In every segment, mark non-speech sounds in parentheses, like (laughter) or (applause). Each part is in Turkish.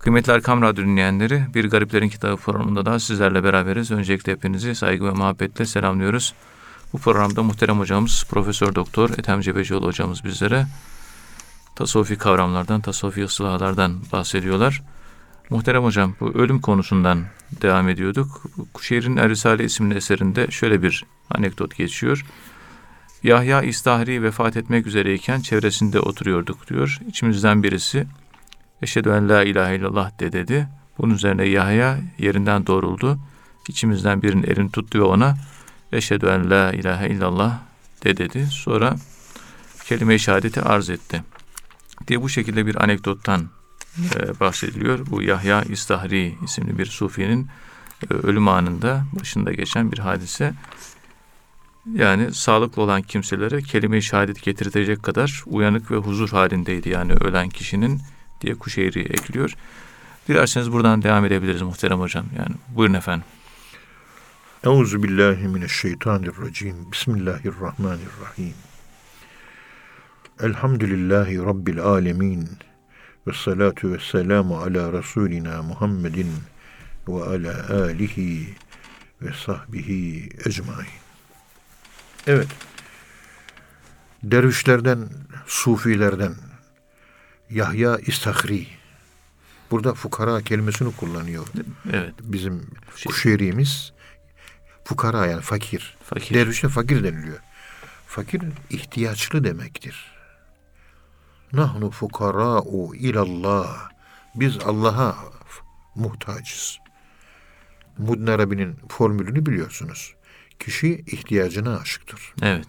Kıymetli Erkam Radyo dinleyenleri, Bir Gariplerin Kitabı programında da sizlerle beraberiz. Öncelikle hepinizi saygı ve muhabbetle selamlıyoruz. Bu programda muhterem hocamız Profesör Doktor Ethem Cebecioğlu hocamız bizlere tasavvufi kavramlardan, tasavvufi ıslahlardan bahsediyorlar. Muhterem hocam bu ölüm konusundan devam ediyorduk. Kuşehir'in Erisale isimli eserinde şöyle bir anekdot geçiyor. Yahya İstahri vefat etmek üzereyken çevresinde oturuyorduk diyor. İçimizden birisi Eşhedü en la ilahe illallah de dedi. Bunun üzerine Yahya yerinden doğruldu. İçimizden birinin elini tuttu ve ona Eşhedü en la ilahe illallah de dedi. Sonra kelime-i şehadeti arz etti. Diye bu şekilde bir anekdottan e, bahsediliyor. Bu Yahya İstahri isimli bir sufinin e, ölüm anında başında geçen bir hadise. Yani sağlıklı olan kimselere kelime-i şehadet getirtecek kadar uyanık ve huzur halindeydi yani ölen kişinin diye Kuşeyri ekliyor. Dilerseniz buradan devam edebiliriz muhterem hocam. Yani buyurun efendim. Euzu billahi mineşşeytanirracim. Bismillahirrahmanirrahim. Elhamdülillahi rabbil alamin. Ve salatu ve selamu ala Resulina Muhammedin ve ala alihi ve sahbihi ecmain. Evet. Dervişlerden, sufilerden Yahya İstahri. Burada fukara kelimesini kullanıyor. Evet. Bizim şey. Fukara yani fakir. fakir. Dervişe fakir deniliyor. Fakir ihtiyaçlı demektir. Nahnu fukara'u ilallah. Biz Allah'a muhtacız. Mudin Arabi'nin formülünü biliyorsunuz. Kişi ihtiyacına aşıktır. Evet.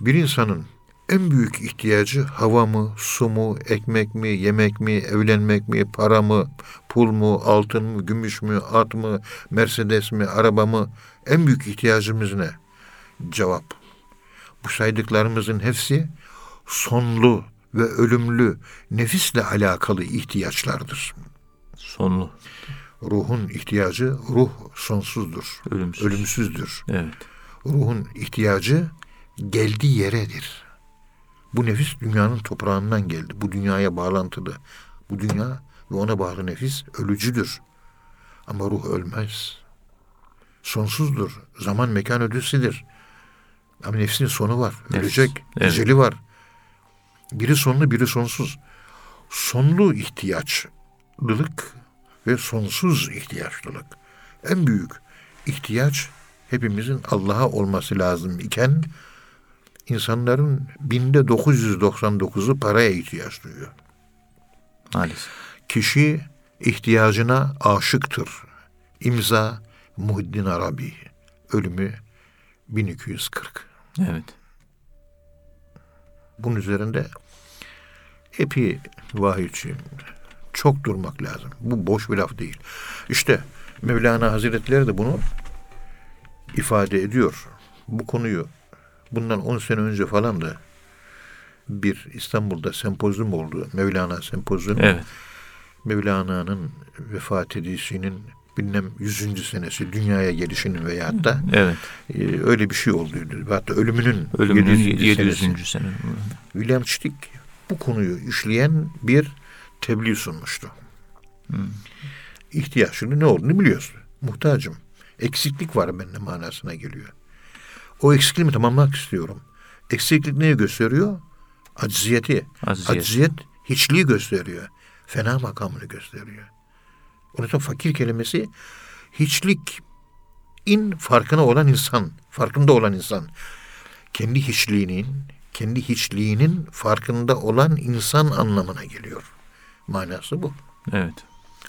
Bir insanın en büyük ihtiyacı hava mı, su mu, ekmek mi, yemek mi, evlenmek mi, para mı, pul mu, altın mı, gümüş mü, at mı, Mercedes mi, araba mı? En büyük ihtiyacımız ne? Cevap. Bu saydıklarımızın hepsi sonlu ve ölümlü nefisle alakalı ihtiyaçlardır. Sonlu. Ruhun ihtiyacı ruh sonsuzdur. Ölümsüz. Ölümsüzdür. Evet. Ruhun ihtiyacı geldiği yeredir. Bu nefis dünyanın toprağından geldi. Bu dünyaya bağlantılı. Bu dünya ve ona bağlı nefis ölücüdür. Ama ruh ölmez. Sonsuzdur. Zaman mekan ödüsüdür. Ama nefsin sonu var. Ölecek. Evet. Eceli var. Biri sonlu, biri sonsuz. Sonlu ihtiyaçlılık ve sonsuz ihtiyaçlılık. En büyük ihtiyaç hepimizin Allah'a olması lazım iken insanların binde 999'u paraya ihtiyaç duyuyor. Maalesef. Kişi ihtiyacına aşıktır. İmza Muhiddin Arabi. Ölümü 1240. Evet. Bunun üzerinde epi vahiyçi çok durmak lazım. Bu boş bir laf değil. İşte Mevlana Hazretleri de bunu ifade ediyor. Bu konuyu bundan 10 sene önce falan da bir İstanbul'da sempozyum oldu. Mevlana sempozyumu. Evet. Mevlana'nın vefat edişinin bilmem yüzüncü senesi dünyaya gelişinin veyahut da evet. e, öyle bir şey olduydu. Hatta ölümünün, ölümünün 700. 700. sene. William Stick bu konuyu işleyen bir tebliğ sunmuştu. Hmm. İhtiyaçını ne olduğunu biliyorsun. Muhtacım. Eksiklik var bende manasına geliyor. O eksikliğimi tamamlamak istiyorum. Eksiklik neyi gösteriyor? Acziyeti. Acziyet. Acziyet hiçliği gösteriyor. Fena makamını gösteriyor. Onun için fakir kelimesi hiçlik in farkına olan insan, farkında olan insan. Kendi hiçliğinin, kendi hiçliğinin farkında olan insan anlamına geliyor. Manası bu. Evet.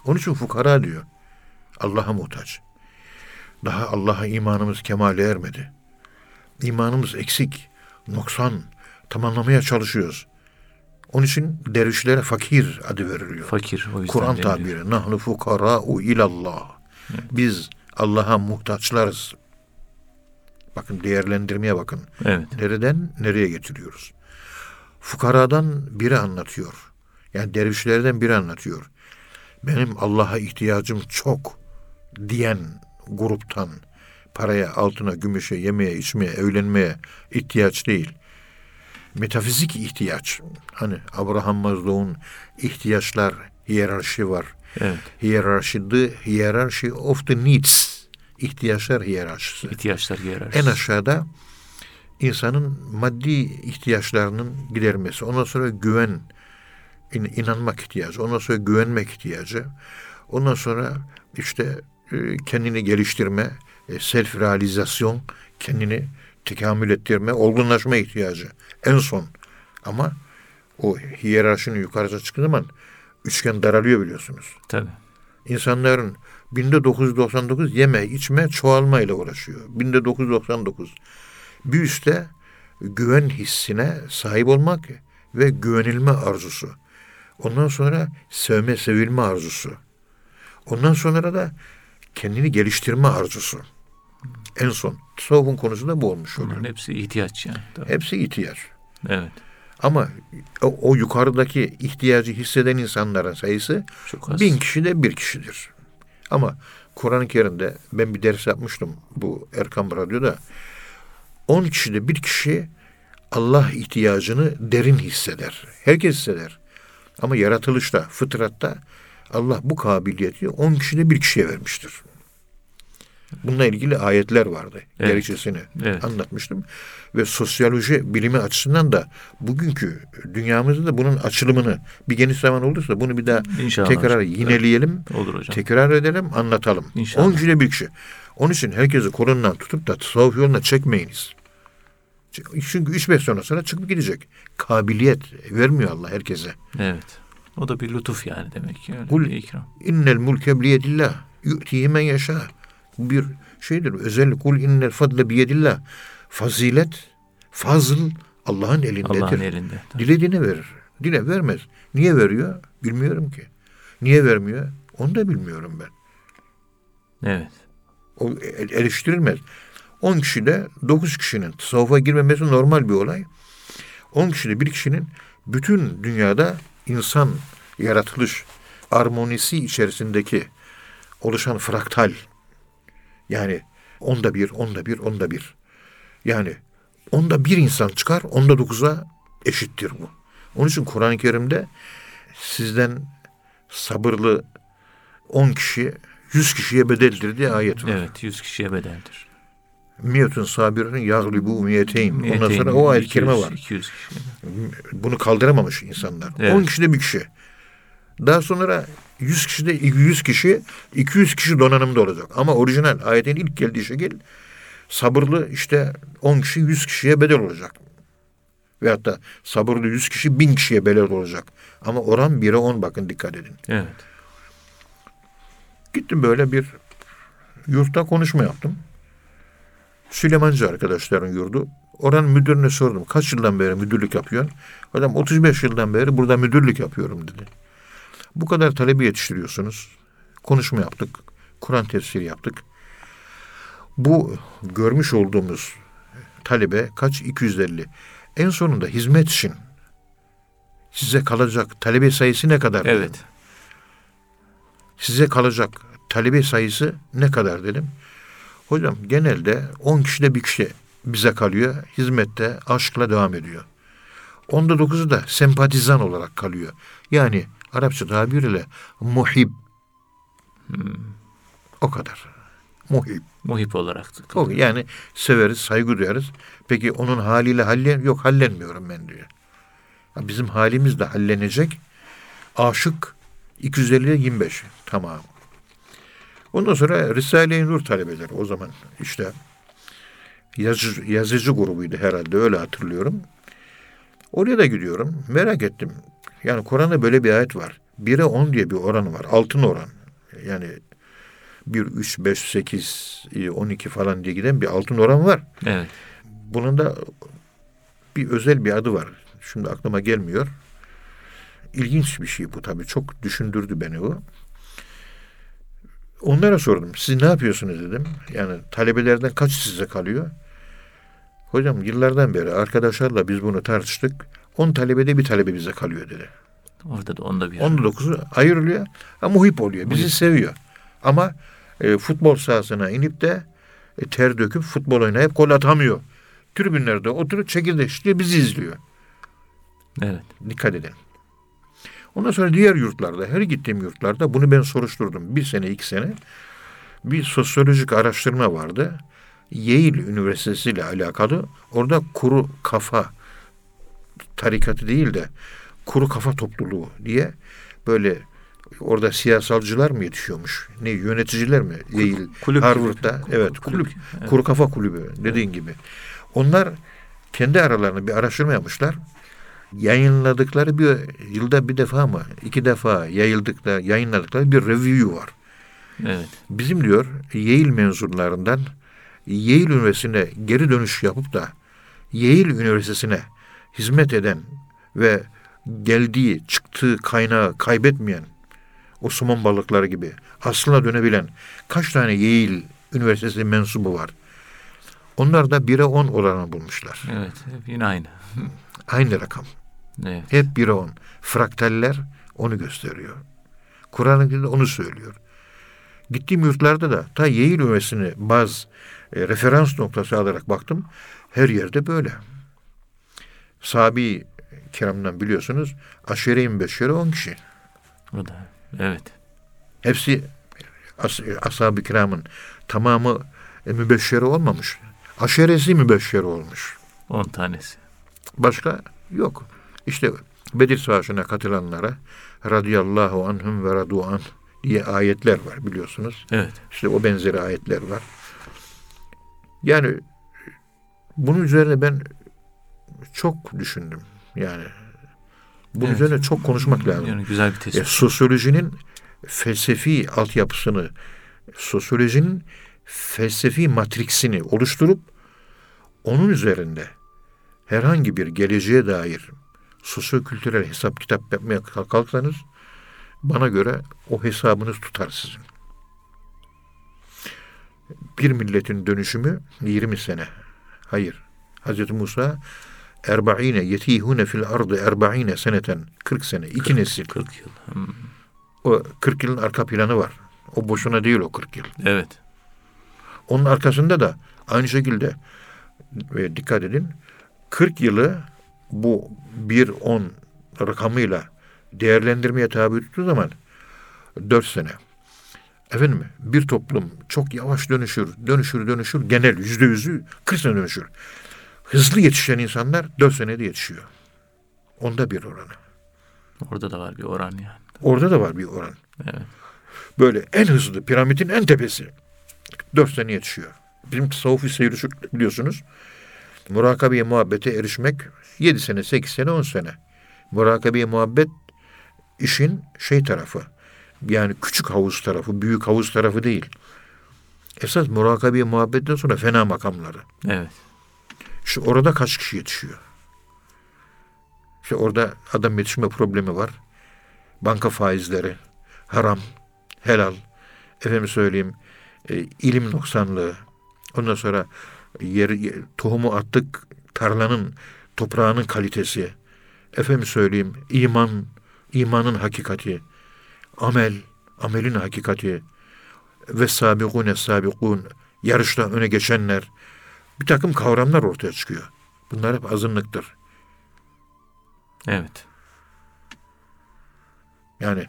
Onun için fukara diyor. Allah'a muhtaç. Daha Allah'a imanımız kemale ermedi. İmanımız eksik, noksan, tamamlamaya çalışıyoruz. Onun için dervişlere fakir adı veriliyor. Fakir. Kur'an tabiri. Nahnu fukara'u ilallah. Evet. Biz Allah'a muhtaçlarız. Bakın değerlendirmeye bakın. Evet. Nereden nereye getiriyoruz? Fukaradan biri anlatıyor. Yani dervişlerden biri anlatıyor. Benim Allah'a ihtiyacım çok diyen gruptan paraya, altına, gümüşe, yemeye, içmeye, evlenmeye ihtiyaç değil. Metafizik ihtiyaç. Hani Abraham Maslow'un ihtiyaçlar hiyerarşi var. Evet. Hiyerarşi, the hierarchy of the needs. İhtiyaçlar hiyerarşisi. İhtiyaçlar hiyerarşisi. En aşağıda insanın maddi ihtiyaçlarının gidermesi. Ondan sonra güven, in- inanmak ihtiyacı. Ondan sonra güvenmek ihtiyacı. Ondan sonra işte e, kendini geliştirme, self realizasyon, kendini tekamül ettirme, olgunlaşma ihtiyacı. En son. Ama o hiyerarşinin yukarıda çıktığı zaman üçgen daralıyor biliyorsunuz. Tabii. İnsanların 1999 yeme, içme, çoğalma ile uğraşıyor. 1999. Bir üstte güven hissine sahip olmak ve güvenilme arzusu. Ondan sonra sevme, sevilme arzusu. Ondan sonra da kendini geliştirme arzusu. En son. Tasavvufun konusu da bu olmuş oluyor. Bunların hepsi ihtiyaç yani. Tabii. Hepsi ihtiyaç. Evet. Ama o, o yukarıdaki ihtiyacı hisseden insanların sayısı Çok az. bin kişi de bir kişidir. Ama Kur'an-ı Kerim'de ben bir ders yapmıştım bu Erkam Radyo'da. On kişide bir kişi Allah ihtiyacını derin hisseder. Herkes hisseder. Ama yaratılışta, fıtratta Allah bu kabiliyeti on kişide bir kişiye vermiştir. Bununla ilgili ayetler vardı. Evet. Gerekçesini Evet. anlatmıştım. Ve sosyoloji bilimi açısından da bugünkü dünyamızda da bunun açılımını bir geniş zaman olursa bunu bir daha İnşallah tekrar hocam. yineleyelim, Olur hocam. tekrar edelim, anlatalım. İnşallah. On kişide bir kişi. Onun için herkesi kolundan tutup da tasavvuf yoluna çekmeyiniz. Çünkü üç beş sene sonra çıkıp gidecek. Kabiliyet vermiyor Allah herkese. Evet. O da bir lütuf yani demek ki. Öyle Kul- bir ikram. İnnel mulke biyedillah. Yu'tihi men yaşa. Bu bir şeydir. Özellik. Kul innel fadle biyedillah. Fazilet, fazıl Allah'ın elindedir. Allah'ın elinde. Tabii. Dilediğine verir. Dile vermez. Niye veriyor? Bilmiyorum ki. Niye vermiyor? Onu da bilmiyorum ben. Evet. O el- eleştirilmez. 10 kişide 9 kişinin tasavvufa girmemesi normal bir olay. 10 kişide bir kişinin bütün dünyada insan yaratılış armonisi içerisindeki oluşan fraktal yani onda bir, onda bir, onda bir. Yani onda bir insan çıkar, onda dokuza eşittir bu. Onun için Kur'an-ı Kerim'de sizden sabırlı 10 kişi 100 kişiye bedeldir diye ayet var. Evet. Yüz kişiye bedeldir. Miyetun sabirun yaglibu miyeteyn. Ondan sonra o ayet 200, kerime var. 200 kişi. Bunu kaldıramamış insanlar. Evet. 10 kişide bir kişi. Daha sonra 100 kişide 100 kişi 200 kişi donanımda olacak. Ama orijinal ayetin ilk geldiği şekil sabırlı işte 10 kişi 100 kişiye bedel olacak. Ve hatta sabırlı 100 kişi 1000 kişiye bedel olacak. Ama oran 1'e 10 bakın dikkat edin. Evet. Gittim böyle bir yurtta konuşma yaptım. Süleymancı arkadaşların yurdu. Oranın müdürüne sordum. Kaç yıldan beri müdürlük yapıyorsun? Adam 35 yıldan beri burada müdürlük yapıyorum dedi. Bu kadar talebi yetiştiriyorsunuz. Konuşma yaptık. Kur'an tefsiri yaptık. Bu görmüş olduğumuz talebe kaç? 250. En sonunda hizmet için size kalacak talebe sayısı ne kadar? dedim. Evet. size kalacak talebe sayısı ne kadar dedim. Hocam genelde 10 kişide bir kişi bize kalıyor. Hizmette aşkla devam ediyor. Onda dokuzu da sempatizan olarak kalıyor. Yani Arapça tabiriyle muhib. O kadar. Muhib. Muhip olarak. O, yani severiz, saygı duyarız. Peki onun haliyle hallen yok hallenmiyorum ben diyor. Bizim halimiz de hallenecek. Aşık 250'ye 25. Tamam. Ondan sonra Risale-i Nur talebeleri o zaman işte yazıcı, yazıcı grubuydu herhalde öyle hatırlıyorum. Oraya da gidiyorum. Merak ettim. Yani Kur'an'da böyle bir ayet var. 1'e 10 diye bir oranı var. Altın oran. Yani 1, 3, 5, 8, 12 falan diye giden bir altın oran var. Evet. Bunun da bir özel bir adı var. Şimdi aklıma gelmiyor. İlginç bir şey bu tabii. Çok düşündürdü beni o. Onlara sordum. Siz ne yapıyorsunuz dedim. Yani talebelerden kaç size kalıyor? Hocam yıllardan beri arkadaşlarla biz bunu tartıştık. 10 talebede bir talebe bize kalıyor dedi. Orada da onda bir. 19'u ayrılıyor. Ama muhip oluyor. Bizi Muhip. seviyor. Ama e, futbol sahasına inip de e, ter döküp futbol oynayıp gol atamıyor. Tribünlerde oturup çekirdek içiyor, bizi izliyor. Evet. Dikkat edin. Ondan sonra diğer yurtlarda, her gittiğim yurtlarda bunu ben soruşturdum. Bir sene, iki sene. Bir sosyolojik araştırma vardı. Yale Üniversitesi ile alakalı. Orada kuru kafa tarikatı değil de kuru kafa topluluğu diye böyle orada siyasalcılar mı yetişiyormuş? Ne yöneticiler mi? Yale, kulüp Harvard'da gibi. evet Kulüp kulüp, evet. kuru kafa kulübü dediğin gibi. Onlar kendi aralarında bir araştırma yapmışlar. Yayınladıkları bir yılda bir defa mı iki defa yayıldıkları yayınladıkları bir review var. Evet. Bizim diyor Yale mezunlarından Yale Üniversitesi'ne geri dönüş yapıp da Yale Üniversitesi'ne hizmet eden ve geldiği, çıktığı kaynağı kaybetmeyen o somon balıkları gibi aslına dönebilen kaç tane Yale Üniversitesi mensubu var? Onlar da 1'e 10 oranı bulmuşlar. Evet. hep Yine aynı. (laughs) Aynı rakam. Evet. Hep 1'e 10. Fraktaller onu gösteriyor. Kur'an-ı onu söylüyor. Gittiğim yurtlarda da ta Yale Üniversitesi'ni baz e, referans noktası alarak baktım. Her yerde böyle. Sabi kiramdan biliyorsunuz aşere-i beşere 10 kişi. O da. Evet. Hepsi as, ashab-ı kiramın tamamı e, mübeşşere olmamış. Aşeresi mübeşşere olmuş. 10 tanesi. Başka yok. İşte Bedir Savaşı'na katılanlara radıyallahu anhum ve radu an diye ayetler var biliyorsunuz. Evet. İşte o benzeri ayetler var. Yani bunun üzerine ben çok düşündüm. Yani bunun Evet. üzerine çok konuşmak lazım. Yani güzel bir E, tespit. sosyolojinin felsefi altyapısını, sosyolojinin felsefi matriksini oluşturup onun üzerinde herhangi bir geleceğe dair sosyokültürel hesap kitap yapmaya kalkarsanız bana göre o hesabınız tutar sizin. Bir milletin dönüşümü 20 sene. Hayır. Hazreti Musa erba'ine yetihune fil ardı erba'ine seneten 40 sene. iki nesil. 40 yıl. Hmm. O 40 yılın arka planı var. O boşuna değil o 40 yıl. Evet. Onun arkasında da aynı şekilde ve dikkat edin 40 yılı bu 1-10 rakamıyla değerlendirmeye tabi tuttuğu zaman 4 sene. Efendim bir toplum çok yavaş dönüşür, dönüşür, dönüşür. Genel yüzde yüzü 40 sene dönüşür. Hızlı yetişen insanlar 4 senede yetişiyor. Onda bir oranı. Orada da var bir oran yani. Orada da var bir oran. Evet. Böyle en hızlı piramidin en tepesi. Dört sene yetişiyor. Bizim tasavvufi seyri şu biliyorsunuz. Murakabeye muhabbete erişmek yedi sene, sekiz sene, on sene. Murakabeye muhabbet işin şey tarafı. Yani küçük havuz tarafı, büyük havuz tarafı değil. Esas murakabeye muhabbetten sonra fena makamları. Evet. İşte orada kaç kişi yetişiyor? İşte orada adam yetişme problemi var. Banka faizleri, haram, helal, efendim söyleyeyim, e, ilim noksanlığı. Ondan sonra yeri, ye- tohumu attık, tarlanın, toprağının kalitesi. Efendim söyleyeyim, iman, imanın hakikati, amel, amelin hakikati ve sabikune sabikun, yarışta öne geçenler, bir takım kavramlar ortaya çıkıyor. Bunlar hep azınlıktır. Evet. Yani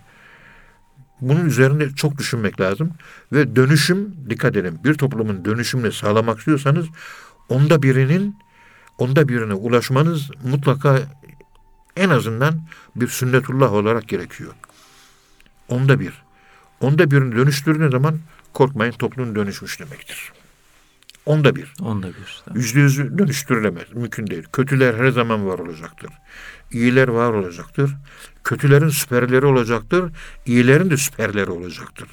bunun üzerinde çok düşünmek lazım. Ve dönüşüm, dikkat edin, bir toplumun dönüşümünü sağlamak istiyorsanız onda birinin, onda birine ulaşmanız mutlaka en azından bir sünnetullah olarak gerekiyor. Onda bir. Onda birini dönüştürdüğünüz zaman korkmayın toplum dönüşmüş demektir. Onda bir. Onda bir. Tamam. Yüzde yüzü dönüştürülemez. Mümkün değil. Kötüler her zaman var olacaktır. İyiler var olacaktır. Kötülerin süperleri olacaktır. İyilerin de süperleri olacaktır.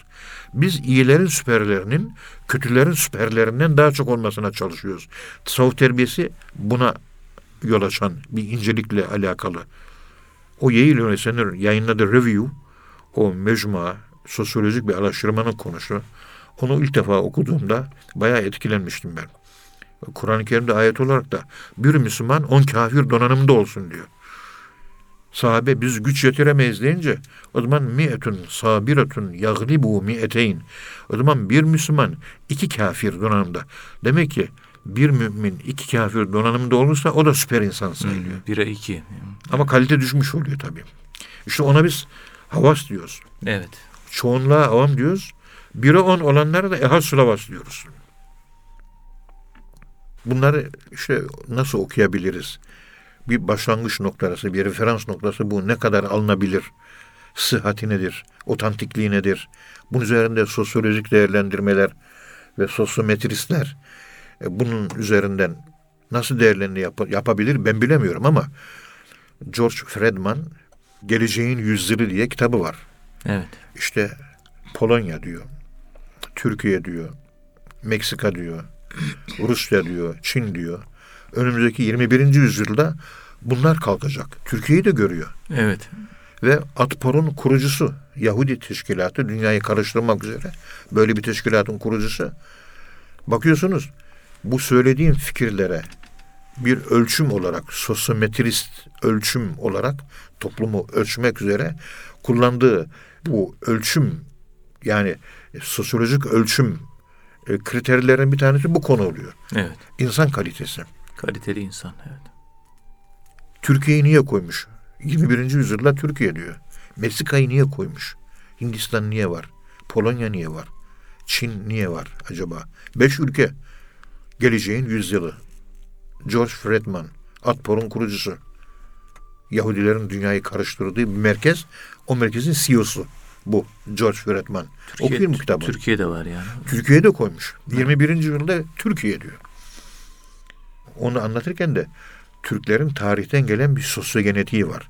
Biz iyilerin süperlerinin kötülerin süperlerinden daha çok olmasına çalışıyoruz. Tasavvuf terbiyesi buna yol açan bir incelikle alakalı. O Yale Üniversitesi'nin yayınladığı review, o mecmua, sosyolojik bir araştırmanın konusu. Onu ilk defa okuduğumda bayağı etkilenmiştim ben. Kur'an-ı Kerim'de ayet olarak da bir Müslüman on kafir donanımda olsun diyor. Sahabe biz güç yetiremeyiz deyince o zaman mi'etun sabiratun yaglibu mi'eteyn. O zaman bir Müslüman iki kafir donanımda. Demek ki bir mümin iki kafir donanımda olursa o da süper insan sayılıyor. Hmm, Bire iki. Ama kalite düşmüş oluyor tabii. İşte ona biz havas diyoruz. Evet. Çoğunluğa avam diyoruz. Bire on olanlara da ehal sulavas diyoruz. Bunları işte nasıl okuyabiliriz? Bir başlangıç noktası, bir referans noktası bu. Ne kadar alınabilir? Sıhhati nedir? Otantikliği nedir? Bunun üzerinde sosyolojik değerlendirmeler ve sosyometristler e, bunun üzerinden nasıl değerlerini yap- yapabilir ben bilemiyorum ama George Friedman Geleceğin Yüzyılı diye kitabı var. Evet. İşte Polonya diyor, Türkiye diyor, Meksika diyor, Rusya diyor, Çin diyor. Önümüzdeki 21. yüzyılda bunlar kalkacak. Türkiye'yi de görüyor. Evet. Ve Atpor'un kurucusu, Yahudi teşkilatı, dünyayı karıştırmak üzere böyle bir teşkilatın kurucusu. Bakıyorsunuz bu söylediğim fikirlere bir ölçüm olarak, sosyometrist ölçüm olarak toplumu ölçmek üzere kullandığı bu ölçüm yani sosyolojik ölçüm e, kriterlerin bir tanesi bu konu oluyor. Evet. İnsan kalitesi. Kaliteli insan. Evet. Türkiye'yi niye koymuş? 21. yüzyılda Türkiye diyor. Meksika'yı niye koymuş? Hindistan niye var? Polonya niye var? Çin niye var acaba? Beş ülke. Geleceğin yüzyılı. George Friedman, Atpor'un kurucusu. Yahudilerin dünyayı karıştırdığı bir merkez. O merkezin CEO'su bu George Friedman. Okuyun bu kitabı. Türkiye'de var yani. Türkiye'de koymuş. 21. yüzyılda Türkiye diyor. Onu anlatırken de Türklerin tarihten gelen bir sosyogenetiği var.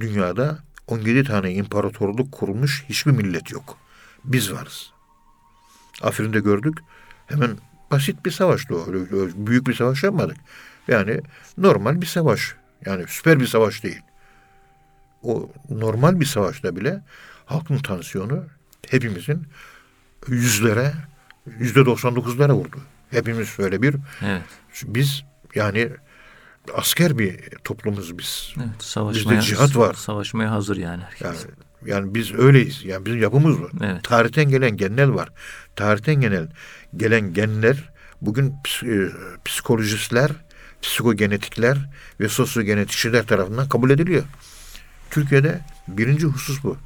Dünyada 17 tane imparatorluk kurmuş hiçbir millet yok. Biz varız. Afrin'de gördük. Hemen basit bir savaştı o. Büyük bir savaş yapmadık. Yani normal bir savaş. Yani süper bir savaş değil. O normal bir savaşta bile halkın tansiyonu hepimizin yüzlere, yüzde 99'lara vurdu. Hepimiz öyle bir Evet. biz yani asker bir toplumuz biz. Evet. Savaşmaya, cihat var. Savaşmaya hazır yani herkes. Yani, yani biz öyleyiz. Yani bizim yapımız var. Evet. Tarihten gelen genler var. Tarihten gelen gelen genler bugün e, psikolojistler, psikogenetikler ve sosyogenetikçiler tarafından kabul ediliyor. Türkiye'de birinci husus bu.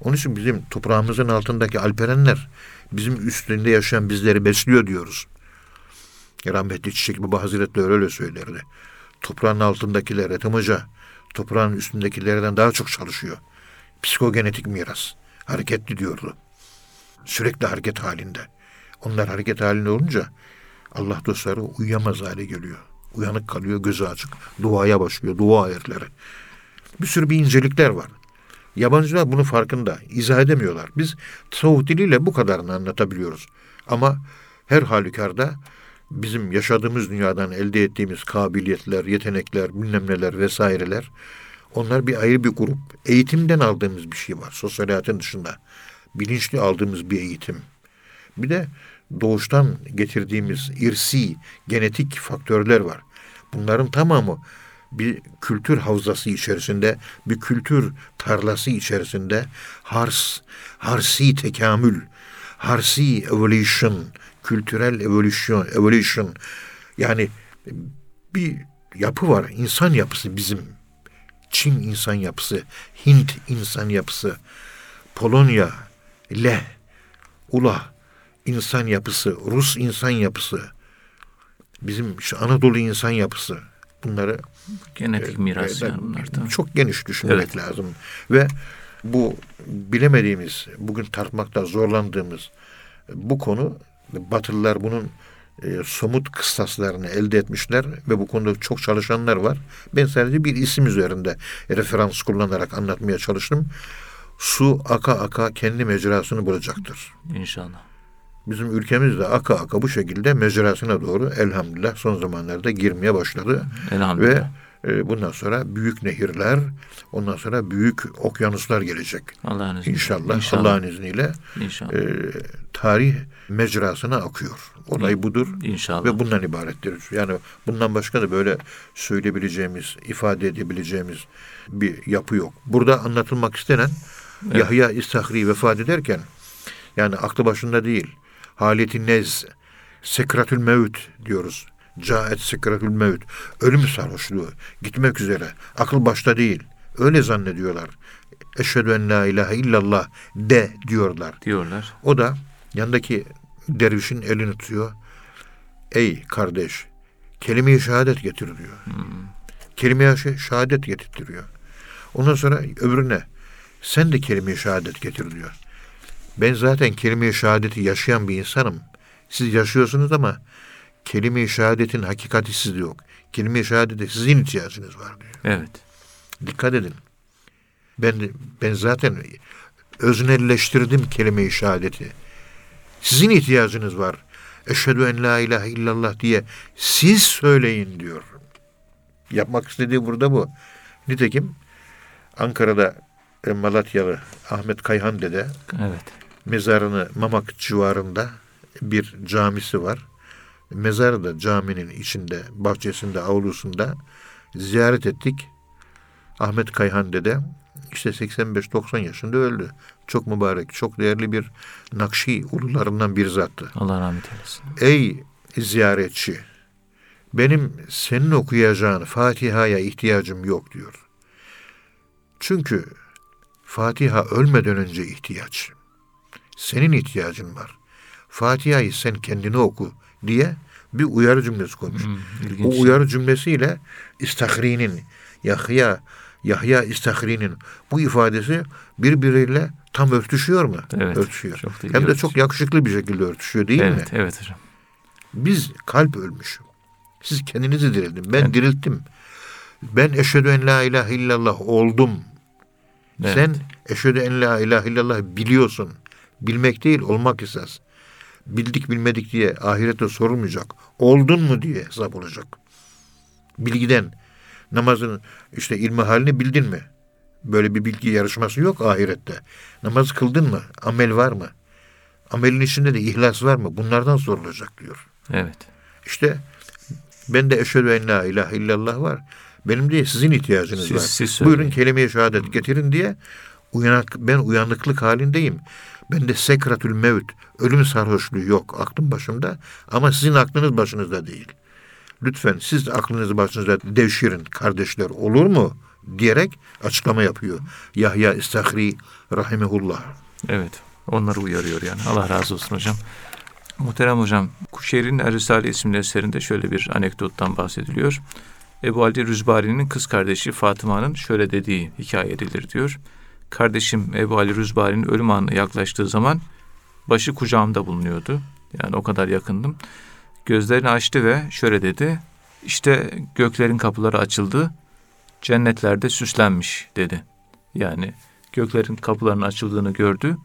Onun için bizim toprağımızın altındaki alperenler bizim üstünde yaşayan bizleri besliyor diyoruz. Rahmetli Çiçek Baba Hazretleri öyle söylerdi. Toprağın altındakiler Ethem Hoca toprağın üstündekilerden daha çok çalışıyor. Psikogenetik miras. Hareketli diyordu. Sürekli hareket halinde. Onlar hareket halinde olunca Allah dostları uyuyamaz hale geliyor. Uyanık kalıyor, gözü açık. Duaya başlıyor, dua erleri. Bir sürü bir incelikler var. Yabancılar bunun farkında. İzah edemiyorlar. Biz tasavvuf diliyle bu kadarını anlatabiliyoruz. Ama her halükarda bizim yaşadığımız dünyadan elde ettiğimiz kabiliyetler, yetenekler, bilmem neler vesaireler onlar bir ayrı bir grup. Eğitimden aldığımız bir şey var. Sosyal hayatın dışında. Bilinçli aldığımız bir eğitim. Bir de doğuştan getirdiğimiz irsi, genetik faktörler var. Bunların tamamı bir kültür havzası içerisinde, bir kültür tarlası içerisinde hars, harsi tekamül, harsi evolution, kültürel evolution, evolution yani bir yapı var. İnsan yapısı bizim. Çin insan yapısı, Hint insan yapısı, Polonya, Leh, Ula insan yapısı, Rus insan yapısı, bizim şu Anadolu insan yapısı. Bunları Genetik miras e, yani bunlar tabii. çok geniş düşünmek Evet. lazım. Ve bu bilemediğimiz, bugün tartmakta zorlandığımız bu konu Batılılar bunun e, somut kıstaslarını elde etmişler ve bu konuda çok çalışanlar var. Ben sadece bir isim üzerinde referans kullanarak anlatmaya çalıştım. Su aka aka kendi mecrasını bulacaktır. İnşallah. Bizim ülkemiz de aka aka bu şekilde mecrasına doğru elhamdülillah son zamanlarda girmeye başladı. Elhamdülillah. Ve bundan sonra büyük nehirler, ondan sonra büyük okyanuslar gelecek. Allah'ın izniyle. İnşallah, İnşallah. Allah'ın izniyle İnşallah. e, tarih mecrasına akıyor. Olay budur İnşallah. ve bundan ibarettir. Yani bundan başka da böyle söyleyebileceğimiz, ifade edebileceğimiz bir yapı yok. Burada anlatılmak istenen Evet. Yahya İstahri vefat ederken yani aklı başında değil. Haleti nez, sekratül mevt diyoruz. Caet sekratül mevt. Ölüm sarhoşluğu. Gitmek üzere. Akıl başta değil. Öyle zannediyorlar. Eşhedü en la ilahe illallah de diyorlar. Diyorlar. O da yanındaki dervişin elini tutuyor. Ey kardeş, kelime-i şehadet getir diyor. Kelime-i şe- şehadet getirtiyor. Ondan sonra öbürüne sen de kelime-i şehadet getir diyor. Ben zaten kelime-i şehadeti yaşayan bir insanım. Siz yaşıyorsunuz ama kelime-i şehadetin hakikati sizde yok. Kelime-i şehadete sizin ihtiyacınız var diyor. Evet. Dikkat edin. Ben ben zaten öznelleştirdim kelime-i şehadeti. Sizin ihtiyacınız var. Eşhedü en la ilahe illallah diye siz söyleyin diyor. Yapmak istediği burada bu. Nitekim Ankara'da e, Malatyalı Ahmet Kayhan dede Evet. Mezarını Mamak civarında bir camisi var. Mezarı da caminin içinde, bahçesinde, avlusunda ziyaret ettik. Ahmet Kayhan dede işte 85-90 yaşında öldü. Çok mübarek, çok değerli bir Nakşi ulularından bir zattı. Allah rahmet eylesin. Ey ziyaretçi, benim senin okuyacağın Fatiha'ya ihtiyacım yok diyor. Çünkü Fatiha ölmeden önce ihtiyaç. Senin ihtiyacın var. Fatiha'yı sen kendine oku diye bir uyarı cümlesi koymuş. Hmm. O uyarı cümlesiyle İstahri'nin, Yahya, Yahya İstahri'nin bu ifadesi birbiriyle tam örtüşüyor mu? Evet, Örtüşüyor. çok Hem de örtüşüyor. çok yakışıklı bir şekilde örtüşüyor değil mi? evet, evet hocam. Biz kalp ölmüş. Siz kendinizi diriltin. Ben Evet. dirilttim. Ben eşhedü en la ilahe illallah oldum. Evet. Sen eşhedü en la ilahe illallah biliyorsun. Bilmek değil olmak esas. Bildik bilmedik diye ahirette sorulmayacak. Oldun mu diye hesap olacak. Bilgiden namazın işte ilmi halini bildin mi? Böyle bir bilgi yarışması yok ahirette. Namaz kıldın mı? Amel var mı? Amelin içinde de ihlas var mı? Bunlardan sorulacak diyor. Evet. İşte ben de eşhedü en la ilahe illallah var. Benim değil sizin ihtiyacınız Siz- var. siz söyleyin. Buyurun kelime-i şehadet getirin diye uyanak, ben uyanıklık halindeyim. Ben de sekratül mevt, ölüm sarhoşluğu yok aklım başımda ama sizin aklınız başınızda değil. Lütfen siz de aklınızı başınızda devşirin kardeşler olur mu? diyerek açıklama yapıyor. Yahya İstahri rahimehullah. Evet. Onları uyarıyor yani. Allah razı olsun hocam. Muhterem hocam, Kuşehir'in Er-Risale isimli eserinde şöyle bir anekdottan bahsediliyor. Ebu Ali Rüzbari'nin kız kardeşi Fatıma'nın şöyle dediği hikaye edilir diyor. Kardeşim Ebu Ali Rüzbari'nin ölüm anına yaklaştığı zaman başı kucağımda bulunuyordu. Yani o kadar yakındım. Gözlerini açtı ve şöyle dedi. İşte göklerin kapıları açıldı. Cennetlerde süslenmiş dedi. Yani göklerin kapılarının açıldığını gördü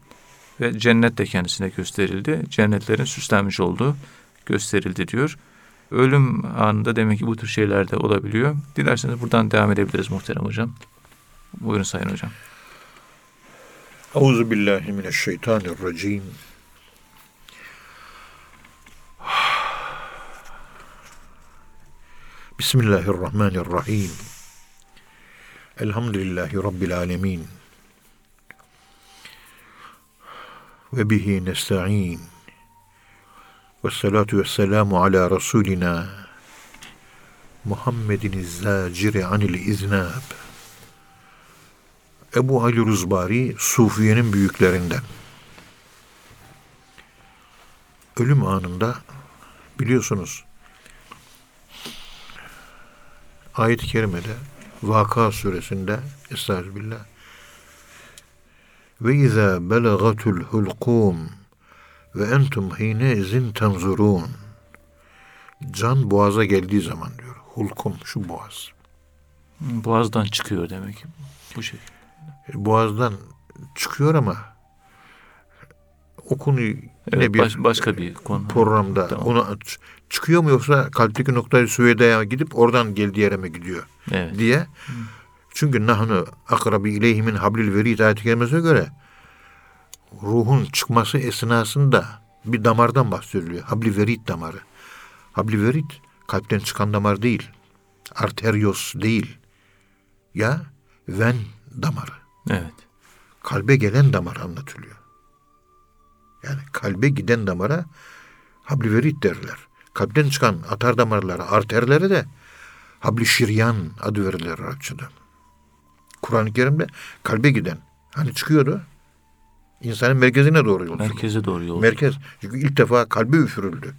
ve cennet de kendisine gösterildi. Cennetlerin süslenmiş olduğu gösterildi diyor. Ölüm anında demek ki bu tür şeyler de olabiliyor. Dilerseniz buradan devam edebiliriz muhterem hocam. Buyurun sayın hocam. Euzu billahi mineşşeytanirracim. Bismillahirrahmanirrahim. Elhamdülillahi Rabbil alemin. Ve bihi nesta'in. Ve salatu ve selamu ala Resulina Muhammedin zaciri anil iznab. Ebu Ali Ruzbari Sufiye'nin büyüklerinden. Ölüm anında biliyorsunuz ayet-i kerimede Vaka suresinde Estağfirullah ve izâ belagatul hulkum ve entum hine izin tanzurun can boğaza geldiği zaman diyor. Hulkum şu boğaz. Boğazdan çıkıyor demek bu şey. Boğazdan çıkıyor ama o konuyu yine Evet, bir baş- başka bir konu. programda Tamam. onu çıkıyor mu yoksa kalpteki noktayı Süveyda'ya gidip oradan geldiği yere mi gidiyor Evet. diye. Çünkü nahnu akrabi ileyhimin hablil verid ayet-i kerimesine göre ruhun çıkması esnasında bir damardan bahsediliyor. Habli verid damarı. Habli verid kalpten çıkan damar değil. Arterios değil. Ya ven damarı Evet. kalbe gelen damar anlatılıyor. Yani kalbe giden damara habli verit derler. Kalpten çıkan atar damarlara, arterlere de habli şiryan adı verilir Arapçada. Kur'an-ı Kerim'de kalbe giden. Hani çıkıyordu. İnsanın merkezine doğru yolculuk. Merkeze doğru yol. Merkez. Çünkü ilk defa kalbe üfürüldü.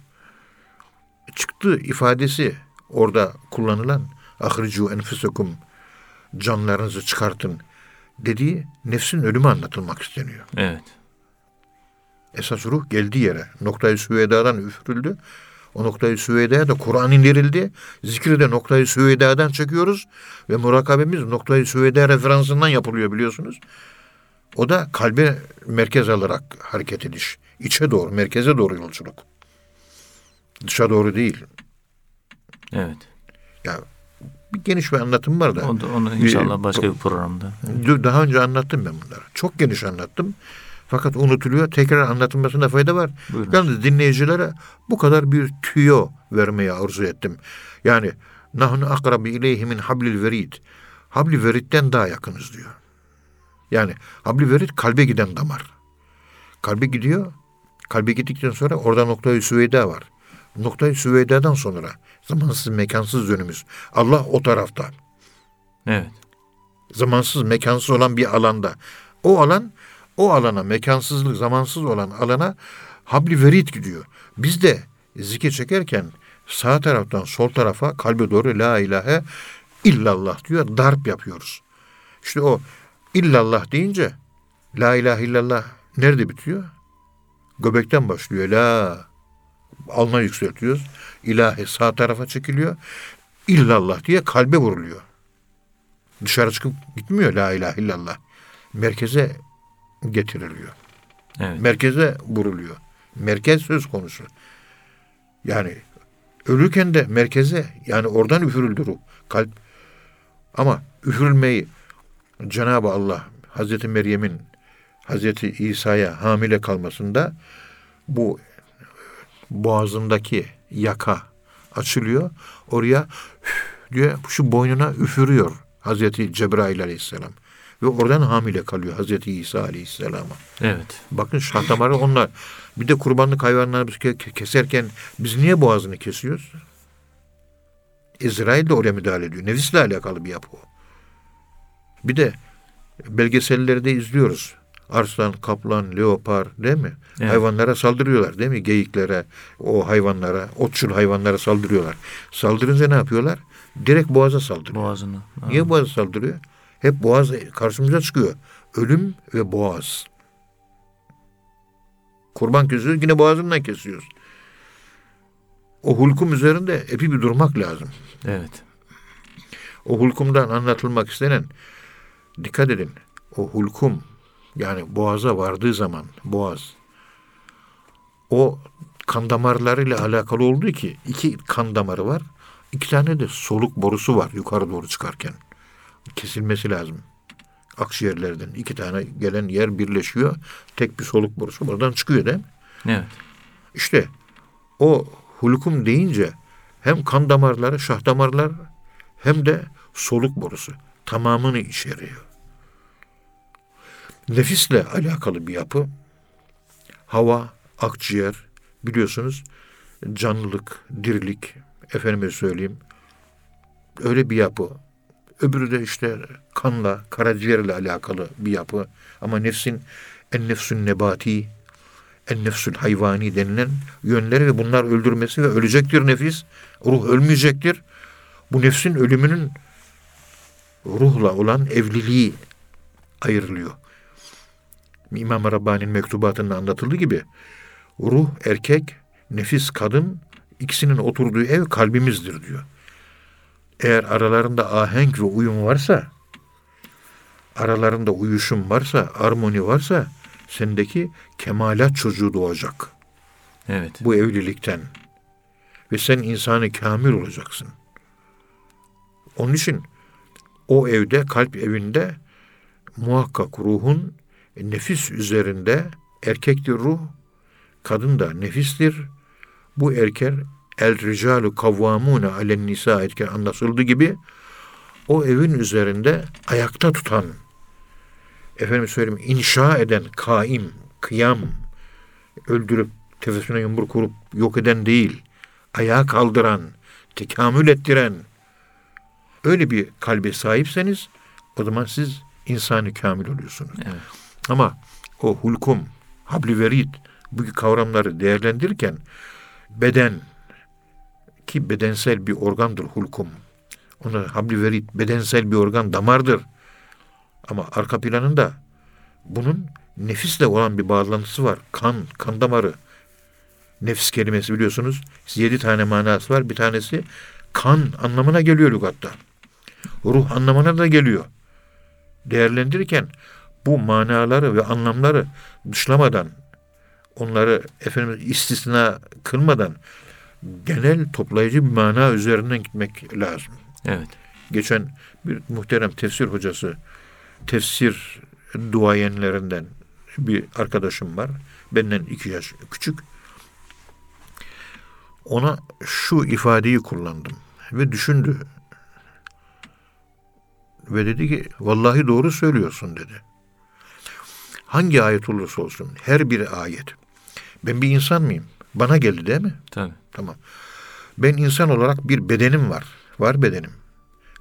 Çıktı ifadesi orada kullanılan ahricu enfusekum canlarınızı çıkartın dediği nefsin ölümü anlatılmak isteniyor. Evet. Esas ruh geldiği yere. Noktayı süvedadan üfürüldü. O noktayı süvedaya da Kur'an indirildi. Zikri de noktayı süvedadan çekiyoruz. Ve murakabemiz noktayı süveda referansından yapılıyor biliyorsunuz. O da kalbe merkez alarak hareket ediş. İçe doğru, merkeze doğru yolculuk. Dışa doğru değil. Evet. Ya bir geniş bir anlatım var da. Onu, onu inşallah başka bir programda. Daha önce anlattım ben bunları. Çok geniş anlattım. Fakat unutuluyor. Tekrar anlatılmasında fayda var. Buyurun. Yalnız dinleyicilere bu kadar bir tüyo vermeye arzu ettim. Yani nahnu akrabi ileyhi min hablil verid. Habli veritten daha yakınız diyor. Yani habli verid kalbe giden damar. Kalbe gidiyor. Kalbe gittikten sonra orada noktayı süveyda var. Noktayı süveydadan sonra zamansız mekansız dönümüz. Allah o tarafta Evet. zamansız mekansız olan bir alanda. O alan o alana mekansızlık zamansız olan alana habli verit gidiyor. Biz de zikir çekerken sağ taraftan sol tarafa kalbe doğru la ilahe illallah diyor darp yapıyoruz. İşte o illallah deyince la ilahe illallah nerede bitiyor? Göbekten başlıyor. La alna yükseltiyoruz. İlahi sağ tarafa çekiliyor. İllallah diye kalbe vuruluyor. Dışarı çıkıp gitmiyor la ilahe illallah. Merkeze getiriliyor. Evet. Merkeze vuruluyor. Merkez söz konusu. Yani ölürken de merkeze yani oradan üfürüldü ruh. Kalp. Ama üfürülmeyi Cenab-ı Allah Hazreti Meryem'in Hazreti İsa'ya hamile kalmasında bu boğazındaki yaka açılıyor. Oraya diyor şu boynuna üfürüyor Hazreti Cebrail aleyhisselam. Ve oradan hamile kalıyor Hazreti İsa aleyhisselama. Evet. Bakın şah damarı onlar. Bir de kurbanlık hayvanları keserken biz niye boğazını kesiyoruz? İsrail de oraya müdahale ediyor. Nefisle alakalı bir yapı o. Bir de belgesellerde izliyoruz. Arslan, kaplan, leopar değil mi? Evet. Hayvanlara saldırıyorlar değil mi? Geyiklere, o hayvanlara, otçul hayvanlara saldırıyorlar. Saldırınca ne yapıyorlar? Direkt boğaza saldırıyor. Boğazını. Niye boğaza saldırıyor? Hep boğaz karşımıza çıkıyor. Ölüm ve boğaz. Kurban kesiyoruz yine boğazından kesiyoruz. O hulkum üzerinde epi bir durmak lazım. Evet. O hulkumdan anlatılmak istenen dikkat edin. O hulkum yani boğaza vardığı zaman boğaz o kan damarlarıyla alakalı olduğu ki iki kan damarı var. iki tane de soluk borusu var yukarı doğru çıkarken. Kesilmesi lazım. Akciğerlerden iki tane gelen yer birleşiyor. Tek bir soluk borusu buradan çıkıyor değil mi? Evet. İşte o hulkum deyince hem kan damarları, şah damarlar hem de soluk borusu tamamını içeriyor. Nefisle alakalı bir yapı. Hava, akciğer biliyorsunuz canlılık, dirilik efendime söyleyeyim öyle bir yapı. Öbürü de işte kanla, karaciğerle alakalı bir yapı. Ama nefsin en nefsün nebati, en nefsül hayvani denilen yönleri ve bunlar öldürmesi ve ölecektir nefis. Ruh ölmeyecektir. Bu nefsin ölümünün ruhla olan evliliği ayrılıyor. İmam Rabbani'nin mektubatında anlatıldığı gibi ruh erkek, nefis kadın ikisinin oturduğu ev kalbimizdir diyor. Eğer aralarında ahenk ve uyum varsa, aralarında uyuşum varsa, armoni varsa sendeki kemalat çocuğu doğacak Evet. bu evlilikten. Ve sen insanı kamil olacaksın. Onun için o evde, kalp evinde muhakkak ruhun nefis üzerinde erkektir ruh, kadın da nefistir. Bu erker el ricalu kavvamune alen nisa etken anlaşıldığı gibi o evin üzerinde ayakta tutan efendim söyleyeyim inşa eden kaim, kıyam öldürüp tefesine yumruk vurup yok eden değil, ayağa kaldıran, tekamül ettiren öyle bir kalbe sahipseniz O zaman siz insani kamil oluyorsunuz. Evet. Ama o hulkum, habli verid bu kavramları değerlendirirken beden ki bedensel bir organdır hulkum. Ona habli verid bedensel bir organ damardır. Ama arka planında bunun nefisle olan bir bağlantısı var. Kan, kan damarı. Nefis kelimesi biliyorsunuz yedi tane manası var. Bir tanesi kan anlamına geliyor lügatta. Ruh anlamına da geliyor. Değerlendirirken bu manaları ve anlamları dışlamadan, onları efendim istisna kılmadan genel toplayıcı bir mana üzerinden gitmek lazım. Evet. Geçen bir muhterem tefsir hocası, tefsir duayenlerinden bir arkadaşım var. Benden iki yaş küçük. Ona şu ifadeyi kullandım ve düşündü. Ve dedi ki vallahi doğru söylüyorsun dedi. Hangi ayet olursa olsun her bir ayet. Ben bir insan mıyım? Bana geldi değil mi? Tabii. Tamam. Ben insan olarak bir bedenim var. Var bedenim.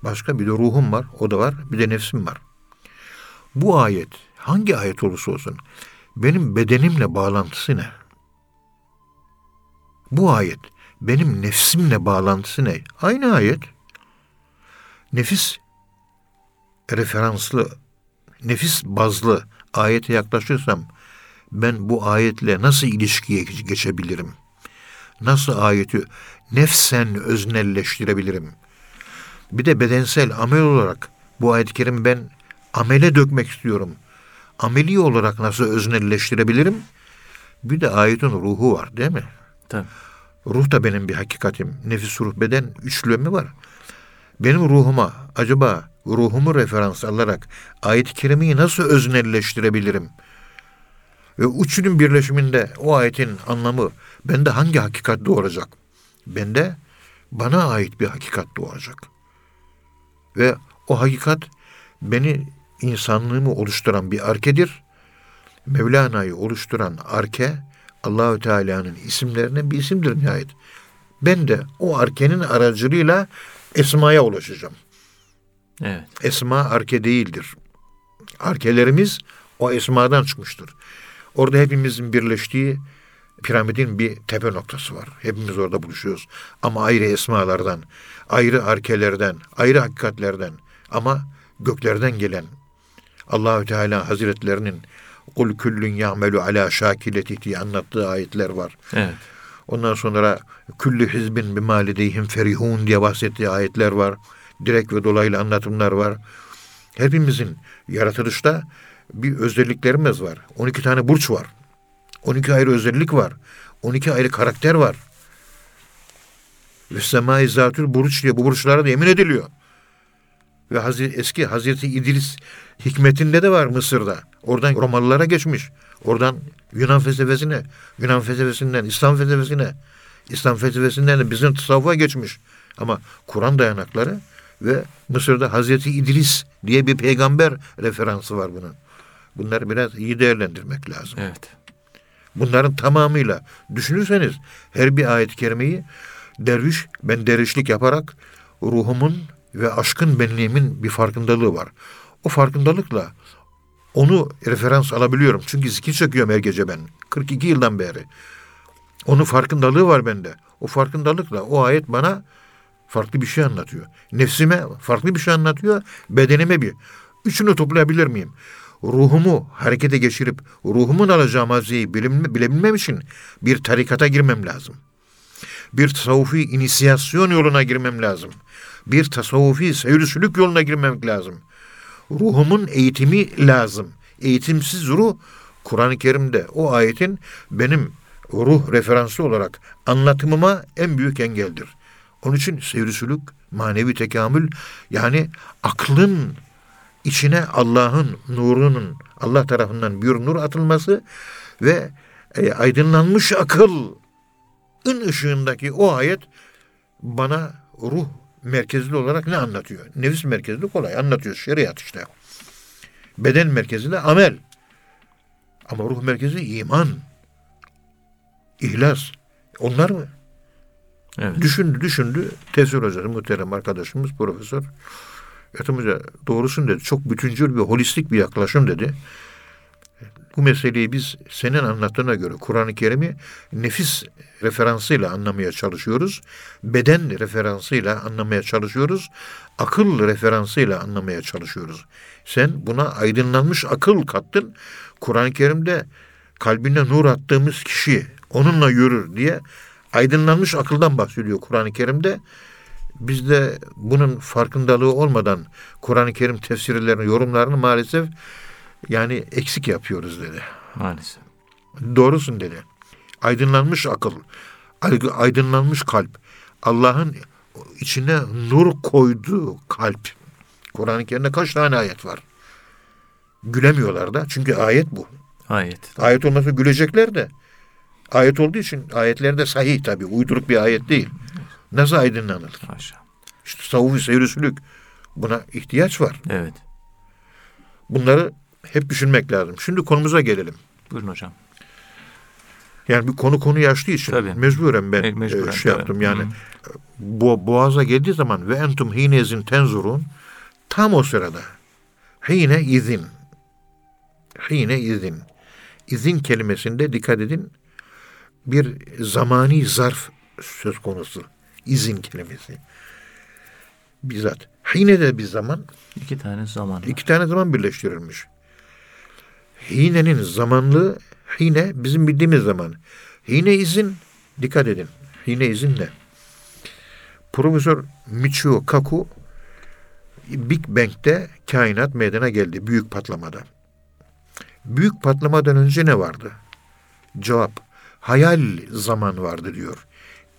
Başka bir de ruhum var. O da var. Bir de nefsim var. Bu ayet hangi ayet olursa olsun benim bedenimle bağlantısı ne? Bu ayet benim nefsimle bağlantısı ne? Aynı ayet. Nefis referanslı, nefis bazlı ayete yaklaşırsam ben bu ayetle nasıl ilişkiye geçebilirim? Nasıl ayeti nefsen öznelleştirebilirim? Bir de bedensel amel olarak bu ayet-i kerim ben amele dökmek istiyorum. Ameli olarak nasıl öznelleştirebilirim? Bir de ayetin ruhu var değil mi? Tabii. Ruh da benim bir hakikatim. Nefis, ruh, beden üçlüğü var? Benim ruhuma acaba ruhumu referans alarak ayet-i kerimeyi nasıl öznelleştirebilirim? Ve üçünün birleşiminde o ayetin anlamı bende hangi hakikat doğuracak? Bende bana ait bir hakikat doğacak. Ve o hakikat beni insanlığımı oluşturan bir arkedir. Mevlana'yı oluşturan arke Allahü Teala'nın isimlerine bir isimdir nihayet. Ben de o arkenin aracılığıyla esmaya ulaşacağım. Evet. Esma arke değildir. Arkelerimiz o esmadan çıkmıştır. Orada hepimizin birleştiği piramidin bir tepe noktası var. Hepimiz orada buluşuyoruz. Ama ayrı esmalardan, ayrı arkelerden, ayrı hakikatlerden ama göklerden gelen Allahü Teala Hazretlerinin kul küllün ya'melu ala şakileti diye anlattığı ayetler var. Evet. Ondan sonra küllü hizbin bima ledeyhim ferihun diye bahsettiği ayetler var. Direkt ve dolaylı anlatımlar var. Hepimizin yaratılışta bir özelliklerimiz var. 12 tane burç var. 12 ayrı özellik var. 12 ayrı karakter var. Ve semai zatül buruç diye bu burçlara da emin ediliyor. Ve Hazreti, eski Hazreti İdris hikmetinde de var Mısır'da. Oradan Romalılara geçmiş. Oradan Yunan felsefesine, Yunan felsefesinden İslam felsefesine, İslam felsefesinden de bizim tasavvufa geçmiş. Ama Kur'an dayanakları ve Mısır'da Hazreti İdris diye bir peygamber referansı var bunun. Bunları biraz iyi değerlendirmek lazım. Evet. Bunların tamamıyla düşünürseniz her bir ayet-i kerimeyi derviş, ben dervişlik yaparak ruhumun ve aşkın benliğimin bir farkındalığı var. O farkındalıkla onu referans alabiliyorum. Çünkü zikir çekiyorum her gece ben. 42 yıldan beri. Onun farkındalığı var bende. O farkındalıkla o ayet bana farklı bir şey anlatıyor. Nefsime farklı bir şey anlatıyor. Bedenime bir. Üçünü toplayabilir miyim? Ruhumu harekete geçirip ruhumun alacağı bilebilme, bilebilmem için bir tarikata girmem lazım. Bir tasavvufi inisiyasyon yoluna girmem lazım. Bir tasavvufi seyir yoluna girmem lazım. Ruhumun eğitimi lazım. Eğitimsiz ruh Kur'an-ı Kerim'de o ayetin benim ruh referansı olarak anlatımıma en büyük engeldir. Onun için seyir manevi tekamül yani aklın içine Allah'ın nurunun Allah tarafından bir nur atılması ve e, aydınlanmış akılın ışığındaki o ayet bana ruh merkezli olarak ne anlatıyor? Nefis merkezli kolay anlatıyor şeriat işte. Beden merkezli amel. Ama ruh merkezi iman. ihlas. Onlar mı? Evet. Düşündü düşündü. Tefsir hocası muhterem arkadaşımız profesör. Ethem Hoca doğrusun dedi. Çok bütüncül ve holistik bir yaklaşım dedi. Bu meseleyi biz senin anlattığına göre Kur'an-ı Kerim'i nefis referansıyla anlamaya çalışıyoruz. Beden referansıyla anlamaya çalışıyoruz. Akıl referansıyla anlamaya çalışıyoruz. Sen buna aydınlanmış akıl kattın. Kur'an-ı Kerim'de kalbine nur attığımız kişi onunla yürür diye aydınlanmış akıldan bahsediyor Kur'an-ı Kerim'de. Biz de bunun farkındalığı olmadan Kur'an-ı Kerim tefsirlerini, yorumlarını maalesef yani eksik yapıyoruz dedi. Maalesef. Doğrusun dedi. Aydınlanmış akıl, aydınlanmış kalp, Allah'ın içine nur koyduğu kalp. Kur'an-ı Kerim'de kaç tane ayet var? Gülemiyorlar da çünkü ayet bu. Ayet. Ayet olmasa gülecekler de. Ayet olduğu için ayetlerde sahih tabi. Uyduruk bir ayet değil. Nasıl aydınlanır? Haşa. İşte tasavvufi seyrisülük. Buna ihtiyaç var. Evet. Bunları hep düşünmek lazım. Şimdi konumuza gelelim. Buyurun hocam. Yani bir konu konu yaşlı için Tabii. mecburen ben Me- mecburen, e, şey tabii. yaptım. Yani Hı. bu boğaza geldiği zaman ve entum hinezin tenzurun tam o sırada hine izin hine izin izin kelimesinde dikkat edin bir zamani zarf söz konusu. İzin kelimesi. Bizzat. Hine de bir zaman, İki tane zaman var. iki tane zaman birleştirilmiş. Hinenin zamanlığı, hine bizim bildiğimiz zaman. Hine izin, dikkat edin. Hine izin ne? Profesör Michio Kaku, Big Bang'de kainat meydana geldi. Büyük patlamada. Büyük patlamadan önce ne vardı? Cevap, hayal zaman vardı diyor.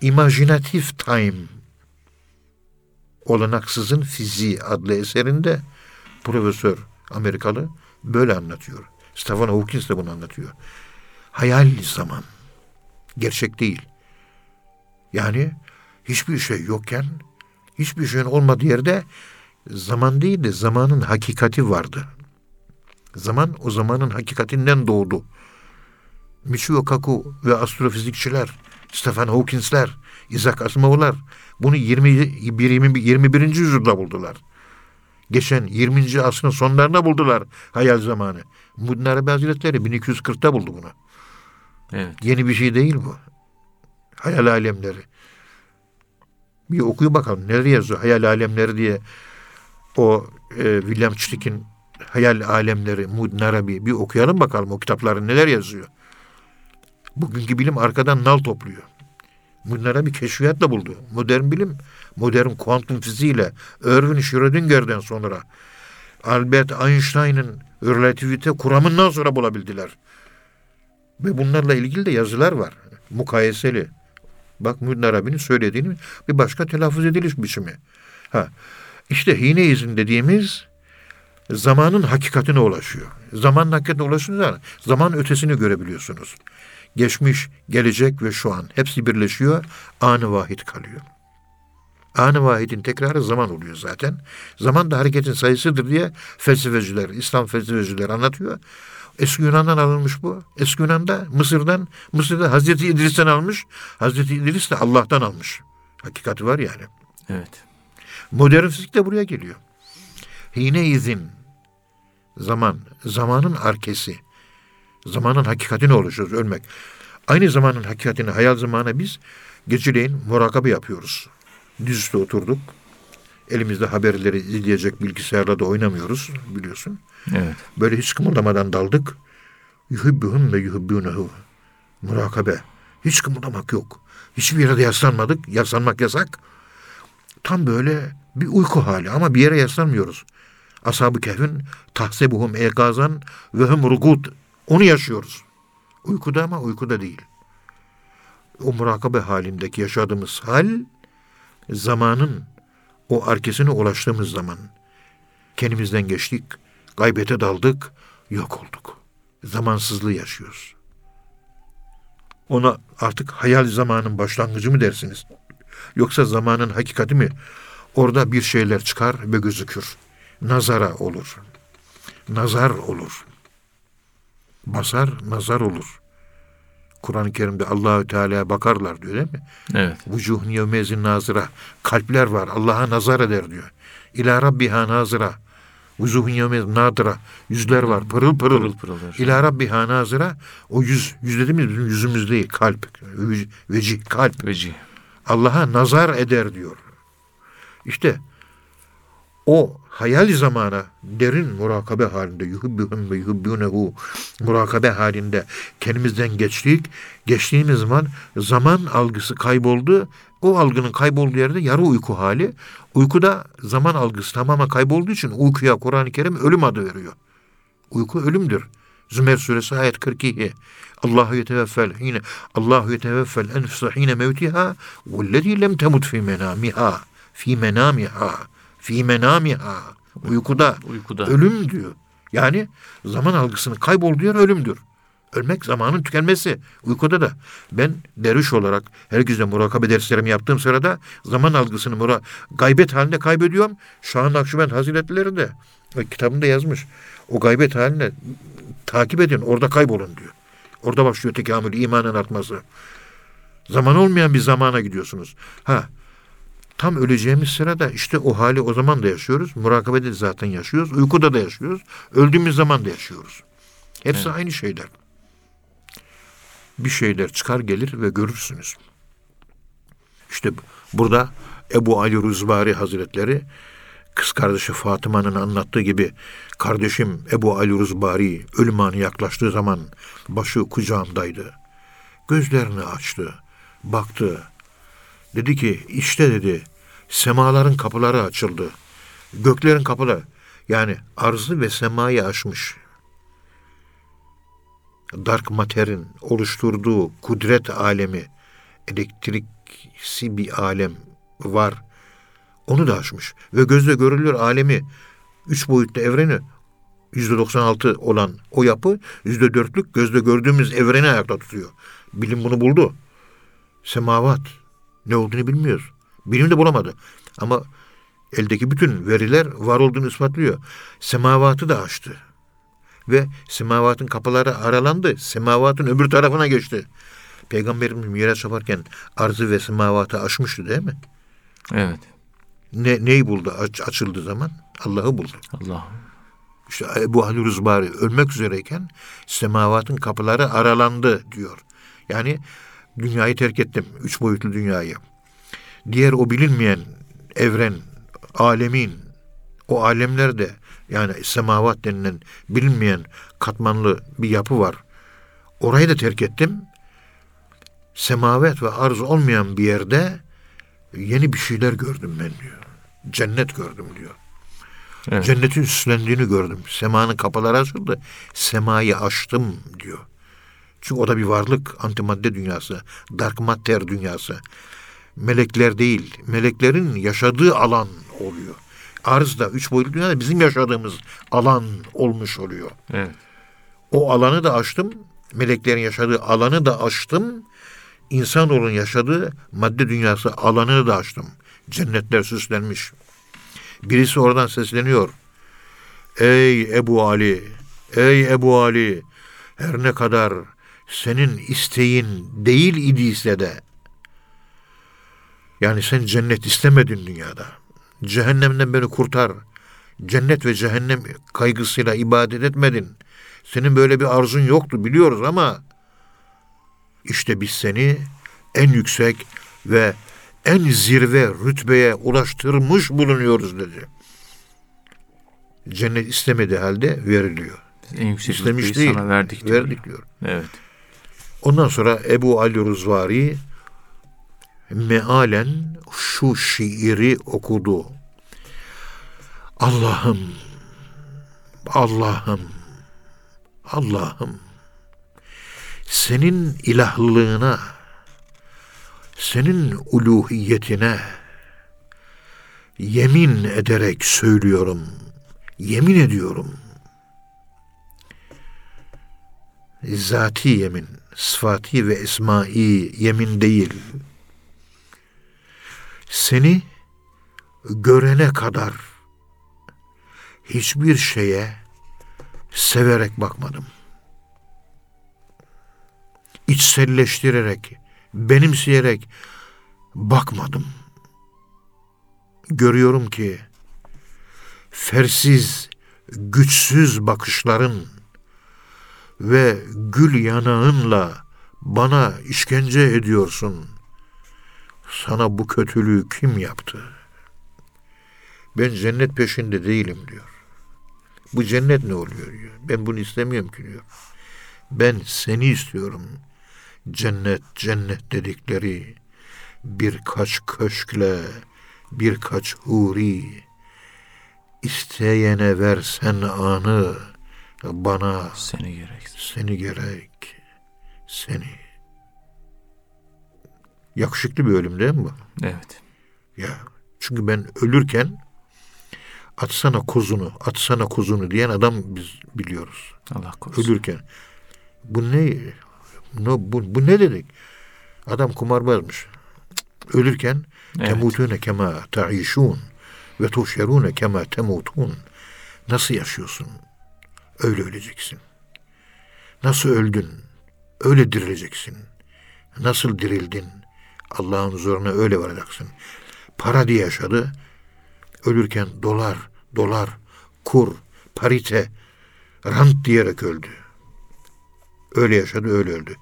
Imaginative Time olanaksızın fiziği adlı eserinde profesör Amerikalı böyle anlatıyor. Stephen Hawking de bunu anlatıyor. Hayal zaman. Gerçek değil. Yani hiçbir şey yokken, hiçbir şeyin olmadığı yerde zaman değil de zamanın hakikati vardı. Zaman o zamanın hakikatinden doğdu. Michio Kaku ve astrofizikçiler, Stephen Hawking'ler, Isaac Asimov'lar bunu 20, 21, 21. yüzyılda buldular. Geçen 20. asrın sonlarında buldular hayal zamanı. Muddin Arabi Hazretleri 1240'ta buldu bunu. Evet. Yeni bir şey değil bu. Hayal alemleri. Bir okuyu bakalım nerede yazıyor hayal alemleri diye. O e, William Çitik'in hayal alemleri Muddin Arabi bir okuyalım bakalım o kitapları neler yazıyor. Bugünkü bilim arkadan nal topluyor. Bunlara bir keşfiyatla buldu. Modern bilim, modern kuantum fiziğiyle Erwin Schrödinger'den sonra Albert Einstein'ın relativite kuramından sonra bulabildiler. Ve bunlarla ilgili de yazılar var. Mukayeseli. Bak Müdün Arabi'nin söylediğini bir başka telaffuz ediliş biçimi. Ha, işte hineizm dediğimiz zamanın hakikatine ulaşıyor. Zamanın hakikatine ulaşınca zaman ötesini görebiliyorsunuz. Geçmiş, gelecek ve şu an hepsi birleşiyor. Anı vahid kalıyor. Anı vahidin tekrarı zaman oluyor zaten. Zaman da hareketin sayısıdır diye felsefeciler, İslam felsefeciler anlatıyor. Eski Yunan'dan alınmış bu. Eski Yunan'da Mısır'dan, Mısır'da Hazreti İdris'ten almış. Hazreti İdris de Allah'tan almış. Hakikati var yani. Evet. Modern fizik de buraya geliyor. Hine izin. Zaman. Zamanın arkesi. Zamanın hakikatine oluşuyoruz ölmek. Aynı zamanın hakikatini hayal zamanı biz geceleyin murakabe yapıyoruz. Dizüstü oturduk. Elimizde haberleri izleyecek bilgisayarla da oynamıyoruz biliyorsun. Evet. Böyle hiç kımıldamadan daldık. Yuhibbuhum ve yuhibbunehu. Murakabe. Hiç kımıldamak yok. Hiçbir yere de yaslanmadık. Yaslanmak yasak. Tam böyle bir uyku hali ama bir yere yaslanmıyoruz. Ashab-ı Kehf'in tahsebuhum egazan ve hum rugud. Onu yaşıyoruz. Uykuda ama uykuda değil. O murakabe halindeki yaşadığımız hal zamanın o arkesine ulaştığımız zaman kendimizden geçtik, gaybete daldık, yok olduk. Zamansızlığı yaşıyoruz. Ona artık hayal zamanın başlangıcı mı dersiniz? Yoksa zamanın hakikati mi? Orada bir şeyler çıkar ve gözükür. Nazara olur. Nazar olur. Basar, nazar olur. Kur'an-ı Kerim'de Allahü Teala'ya bakarlar diyor değil mi? Evet. Vucuhun yevmezin nazıra. Kalpler var. Allah'a nazar eder diyor. İlâ rabbiha nazıra. Vuzuhun yevme nadıra. Yüzler var pırıl pırıl. Pırıl pırıl şey. İlâ rabbiha nazıra. O yüz, yüz dediğimiz bizim yüzümüz değil. Kalp. Ve- Vecih, kalp. Veci. Allah'a nazar eder diyor. İşte o hayal zamana derin murakabe halinde yuhibbuhum ve yuhibbunehu murakabe halinde kendimizden geçtik. Geçtiğimiz zaman zaman algısı kayboldu. O algının kaybolduğu yerde yarı uyku hali. Uykuda zaman algısı tamamen kaybolduğu için uykuya Kur'an-ı Kerim ölüm adı veriyor. Uyku ölümdür. Zümer suresi ayet 42. Allahu yeteveffel hine Allahu yeteveffel enfuse hine mevtiha vellezî lem temut fi menamiha fi menamiha fi menamiha uykuda Uykuda. ölüm diyor. Yani zaman algısının kaybolduğu yer ölümdür. Ölmek zamanın tükenmesi. Uykuda da ben derviş olarak herkese murakabe derslerimi yaptığım sırada zaman algısını mura gaybet halinde kaybediyorum. Şahan Nakşibend Hazretleri de e, kitabında yazmış. O gaybet haline takip edin orada kaybolun diyor. Orada başlıyor tekamül, imanın artması. Zaman olmayan bir zamana gidiyorsunuz. Ha tam öleceğimiz sırada işte o hali o zaman da yaşıyoruz. Murakabede de zaten yaşıyoruz. Uykuda da yaşıyoruz. Öldüğümüz zaman da yaşıyoruz. Hepsi aynı şeyler. Bir şeyler çıkar gelir ve görürsünüz. İşte burada Ebu Ali Ruzbari Hazretleri kız kardeşi Fatıma'nın anlattığı gibi kardeşim Ebu Ali Ruzbari ölüm anı yaklaştığı zaman başı kucağımdaydı. Gözlerini açtı, baktı. Dedi ki işte dedi semaların kapıları açıldı. Göklerin kapıları yani arzı ve semayı aşmış. Dark Matter'in oluşturduğu kudret alemi, elektriksi bir alem var. Onu da aşmış. Ve gözle görülür alemi, üç boyutlu evreni, yüzde 96 olan o yapı, yüzde dörtlük gözle gördüğümüz evreni ayakta tutuyor. Bilim bunu buldu. Semavat. Ne olduğunu bilmiyoruz. Bilim de bulamadı. Ama eldeki bütün veriler var olduğunu ispatlıyor. Semavatı da aştı. Ve semavatın kapıları aralandı. Semavatın öbür tarafına geçti. Peygamberimiz miras yaparken arzı ve semavatı aşmıştı değil mi? Evet. Ne, neyi buldu aç, açıldığı zaman? Allah'ı buldu. Allah. İşte Ebu Ali Ruzbari ölmek üzereyken semavatın kapıları aralandı diyor. Yani dünyayı terk ettim. Üç boyutlu dünyayı. Diğer o bilinmeyen evren, alemin, o alemlerde yani semavat denilen bilinmeyen katmanlı bir yapı var. Orayı da terk ettim. Semavet ve arz olmayan bir yerde yeni bir şeyler gördüm ben diyor. Cennet gördüm diyor. Evet. Cennetin süslendiğini gördüm. Semanın kapıları açıldı. Semayı açtım diyor. Çünkü o da bir varlık. Antimadde dünyası. Dark matter dünyası. Melekler değil. Meleklerin yaşadığı alan oluyor. Arz da üç boyutlu dünyada bizim yaşadığımız alan olmuş oluyor. Evet. O alanı da açtım. Meleklerin yaşadığı alanı da açtım. İnsanoğlunun yaşadığı madde dünyası alanını da açtım. Cennetler süslenmiş. Birisi oradan sesleniyor. Ey Ebu Ali, ey Ebu Ali, her ne kadar senin isteğin değil idiyse de, yani sen cennet istemedin dünyada. Cehennemden beni kurtar. Cennet ve cehennem kaygısıyla ibadet etmedin. Senin böyle bir arzun yoktu biliyoruz ama işte biz seni en yüksek ve en zirve rütbeye ulaştırmış bulunuyoruz dedi. Cennet istemediği halde veriliyor. En yüksek İstemiş değil. sana verdik diyor. Verdik diyor. Evet. Ondan sonra Ebu Ali Ruzvari mealen şu şiiri okudu. Allah'ım, Allah'ım, Allah'ım, senin ilahlığına, senin uluhiyetine yemin ederek söylüyorum, yemin ediyorum. Zati yemin, sıfati ve esmai yemin değil. Seni görene kadar hiçbir şeye severek bakmadım. İçselleştirerek, benimseyerek bakmadım. Görüyorum ki fersiz, güçsüz bakışların ve gül yanağınla bana işkence ediyorsun. Sana bu kötülüğü kim yaptı? Ben cennet peşinde değilim diyor. Bu cennet ne oluyor diyor. Ben bunu istemiyorum ki diyor. Ben seni istiyorum. Cennet cennet dedikleri birkaç köşkle birkaç huri isteyene versen anı bana Seni gerek. seni gerek seni yakışıklı bir ölüm değil mi bu? Evet. Ya çünkü ben ölürken atsana kuzunu, atsana kuzunu diyen adam biz biliyoruz. Allah korusun. Ölürken. Bu ne? No, bu, bu ne dedik? Adam kumarbazmış. Ölürken Evet. temutune kema ta'işun ve tuhşerune kema temutun. Nasıl yaşıyorsun? Öyle öleceksin. Nasıl öldün? Öyle dirileceksin. Nasıl dirildin? Allah'ın huzuruna öyle varacaksın. Para diye yaşadı. Ölürken dolar, dolar, kur, parite, rant diyerek öldü. Öyle yaşadı, öyle öldü.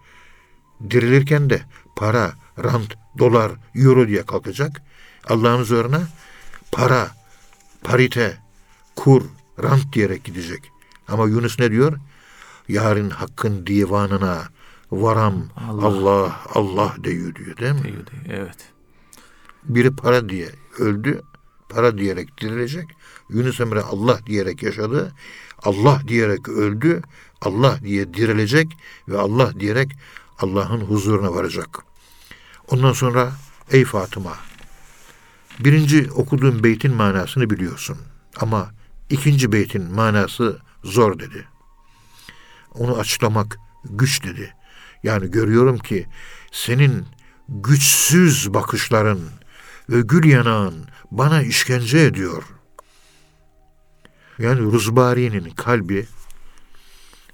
Dirilirken de para, rant, dolar, euro diye kalkacak. Allah'ın huzuruna para, parite, kur, rant diyerek gidecek. Ama Yunus ne diyor? Yarın hakkın divanına varam Allah. Allah Allah, diyor diyor değil mi? Değil, değil. Evet. Biri para diye öldü. Para diyerek dirilecek. Yunus Emre Allah diyerek yaşadı. Allah diyerek öldü. Allah diye dirilecek ve Allah diyerek Allah'ın huzuruna varacak. Ondan sonra ey Fatıma birinci okuduğum beytin manasını biliyorsun. Ama ikinci beytin manası zor dedi. Onu açıklamak güç dedi. Yani görüyorum ki senin güçsüz bakışların ve gül yanağın bana işkence ediyor. Yani Ruzbari'nin kalbi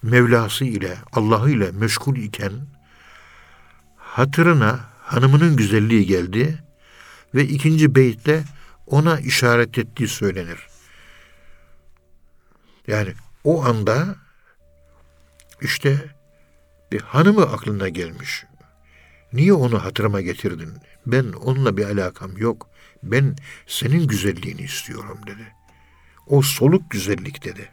Mevlası ile Allah'ı ile meşgul iken hatırına hanımının güzelliği geldi ve ikinci beytte ona işaret ettiği söylenir. Yani o anda işte bir hanımı aklına gelmiş. Niye onu hatırıma getirdin? Ben onunla bir alakam yok. Ben senin güzelliğini istiyorum dedi. O soluk güzellik dedi.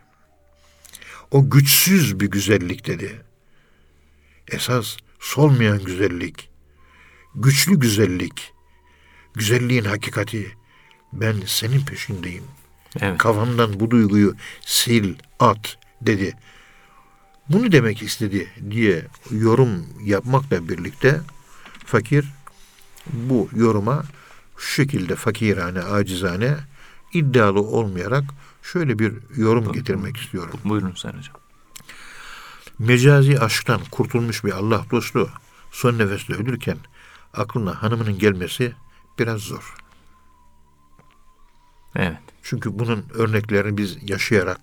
O güçsüz bir güzellik dedi. Esas solmayan güzellik, güçlü güzellik, güzelliğin hakikati. Ben senin peşindeyim. Evet. Kafamdan bu duyguyu sil, at dedi. Bunu demek istedi diye yorum yapmakla birlikte fakir bu yoruma şu şekilde fakirane, acizane, iddialı olmayarak şöyle bir yorum getirmek istiyorum. Buyurun Sayın Hocam. Mecazi aşktan kurtulmuş bir Allah dostu son nefeste ölürken aklına hanımının gelmesi biraz zor. Evet. Çünkü bunun örneklerini biz yaşayarak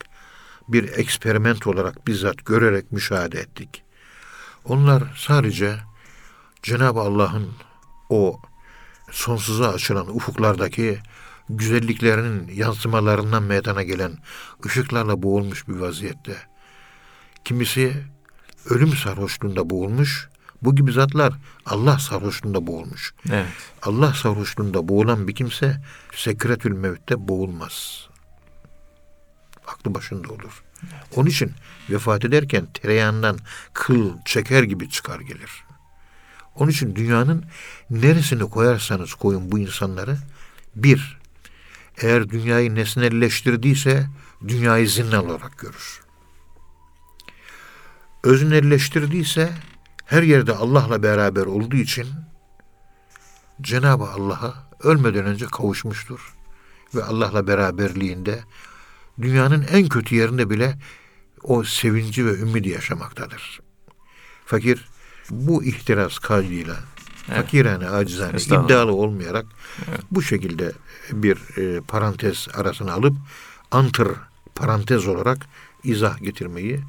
bir eksperiment olarak bizzat görerek müşahede ettik. Onlar sadece Cenab-ı Allah'ın o sonsuza açılan ufuklardaki güzelliklerinin yansımalarından meydana gelen ışıklarla boğulmuş bir vaziyette. Kimisi ölüm sarhoşluğunda boğulmuş, bu gibi zatlar Allah sarhoşluğunda boğulmuş. Evet. Allah sarhoşluğunda boğulan bir kimse sekretül mevtte boğulmaz. Aklı başında olur. Onun için vefat ederken tereyağından kıl çeker gibi çıkar gelir. Onun için dünyanın neresini koyarsanız koyun bu insanları bir, eğer dünyayı nesnelleştirdiyse dünyayı zinnal olarak görür. Öznelleştirdiyse her yerde Allah'la beraber olduğu için Cenab-ı Allah'a ölmeden önce kavuşmuştur. Ve Allah'la beraberliğinde dünyanın en kötü yerinde bile o sevinci ve ümidi yaşamaktadır. Fakir bu ihtiras kaydıyla Evet. fakirane, acizane, iddialı olmayarak bu şekilde bir e, parantez arasına alıp antır parantez olarak izah getirmeyi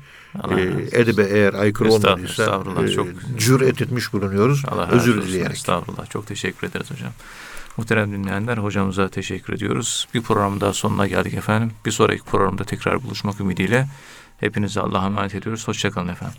Allah e, eğer aykırı Estağfurullah, olmadıysa estağfurullah. e, Çok- cüret etmiş bulunuyoruz. Allah Özür dileyerek. Estağfurullah. Çok teşekkür ederiz hocam. Muhterem dinleyenler hocamıza teşekkür ediyoruz. Bir program daha sonuna geldik efendim. Bir sonraki programda tekrar buluşmak ümidiyle hepinize Allah'a emanet ediyoruz. Hoşçakalın efendim.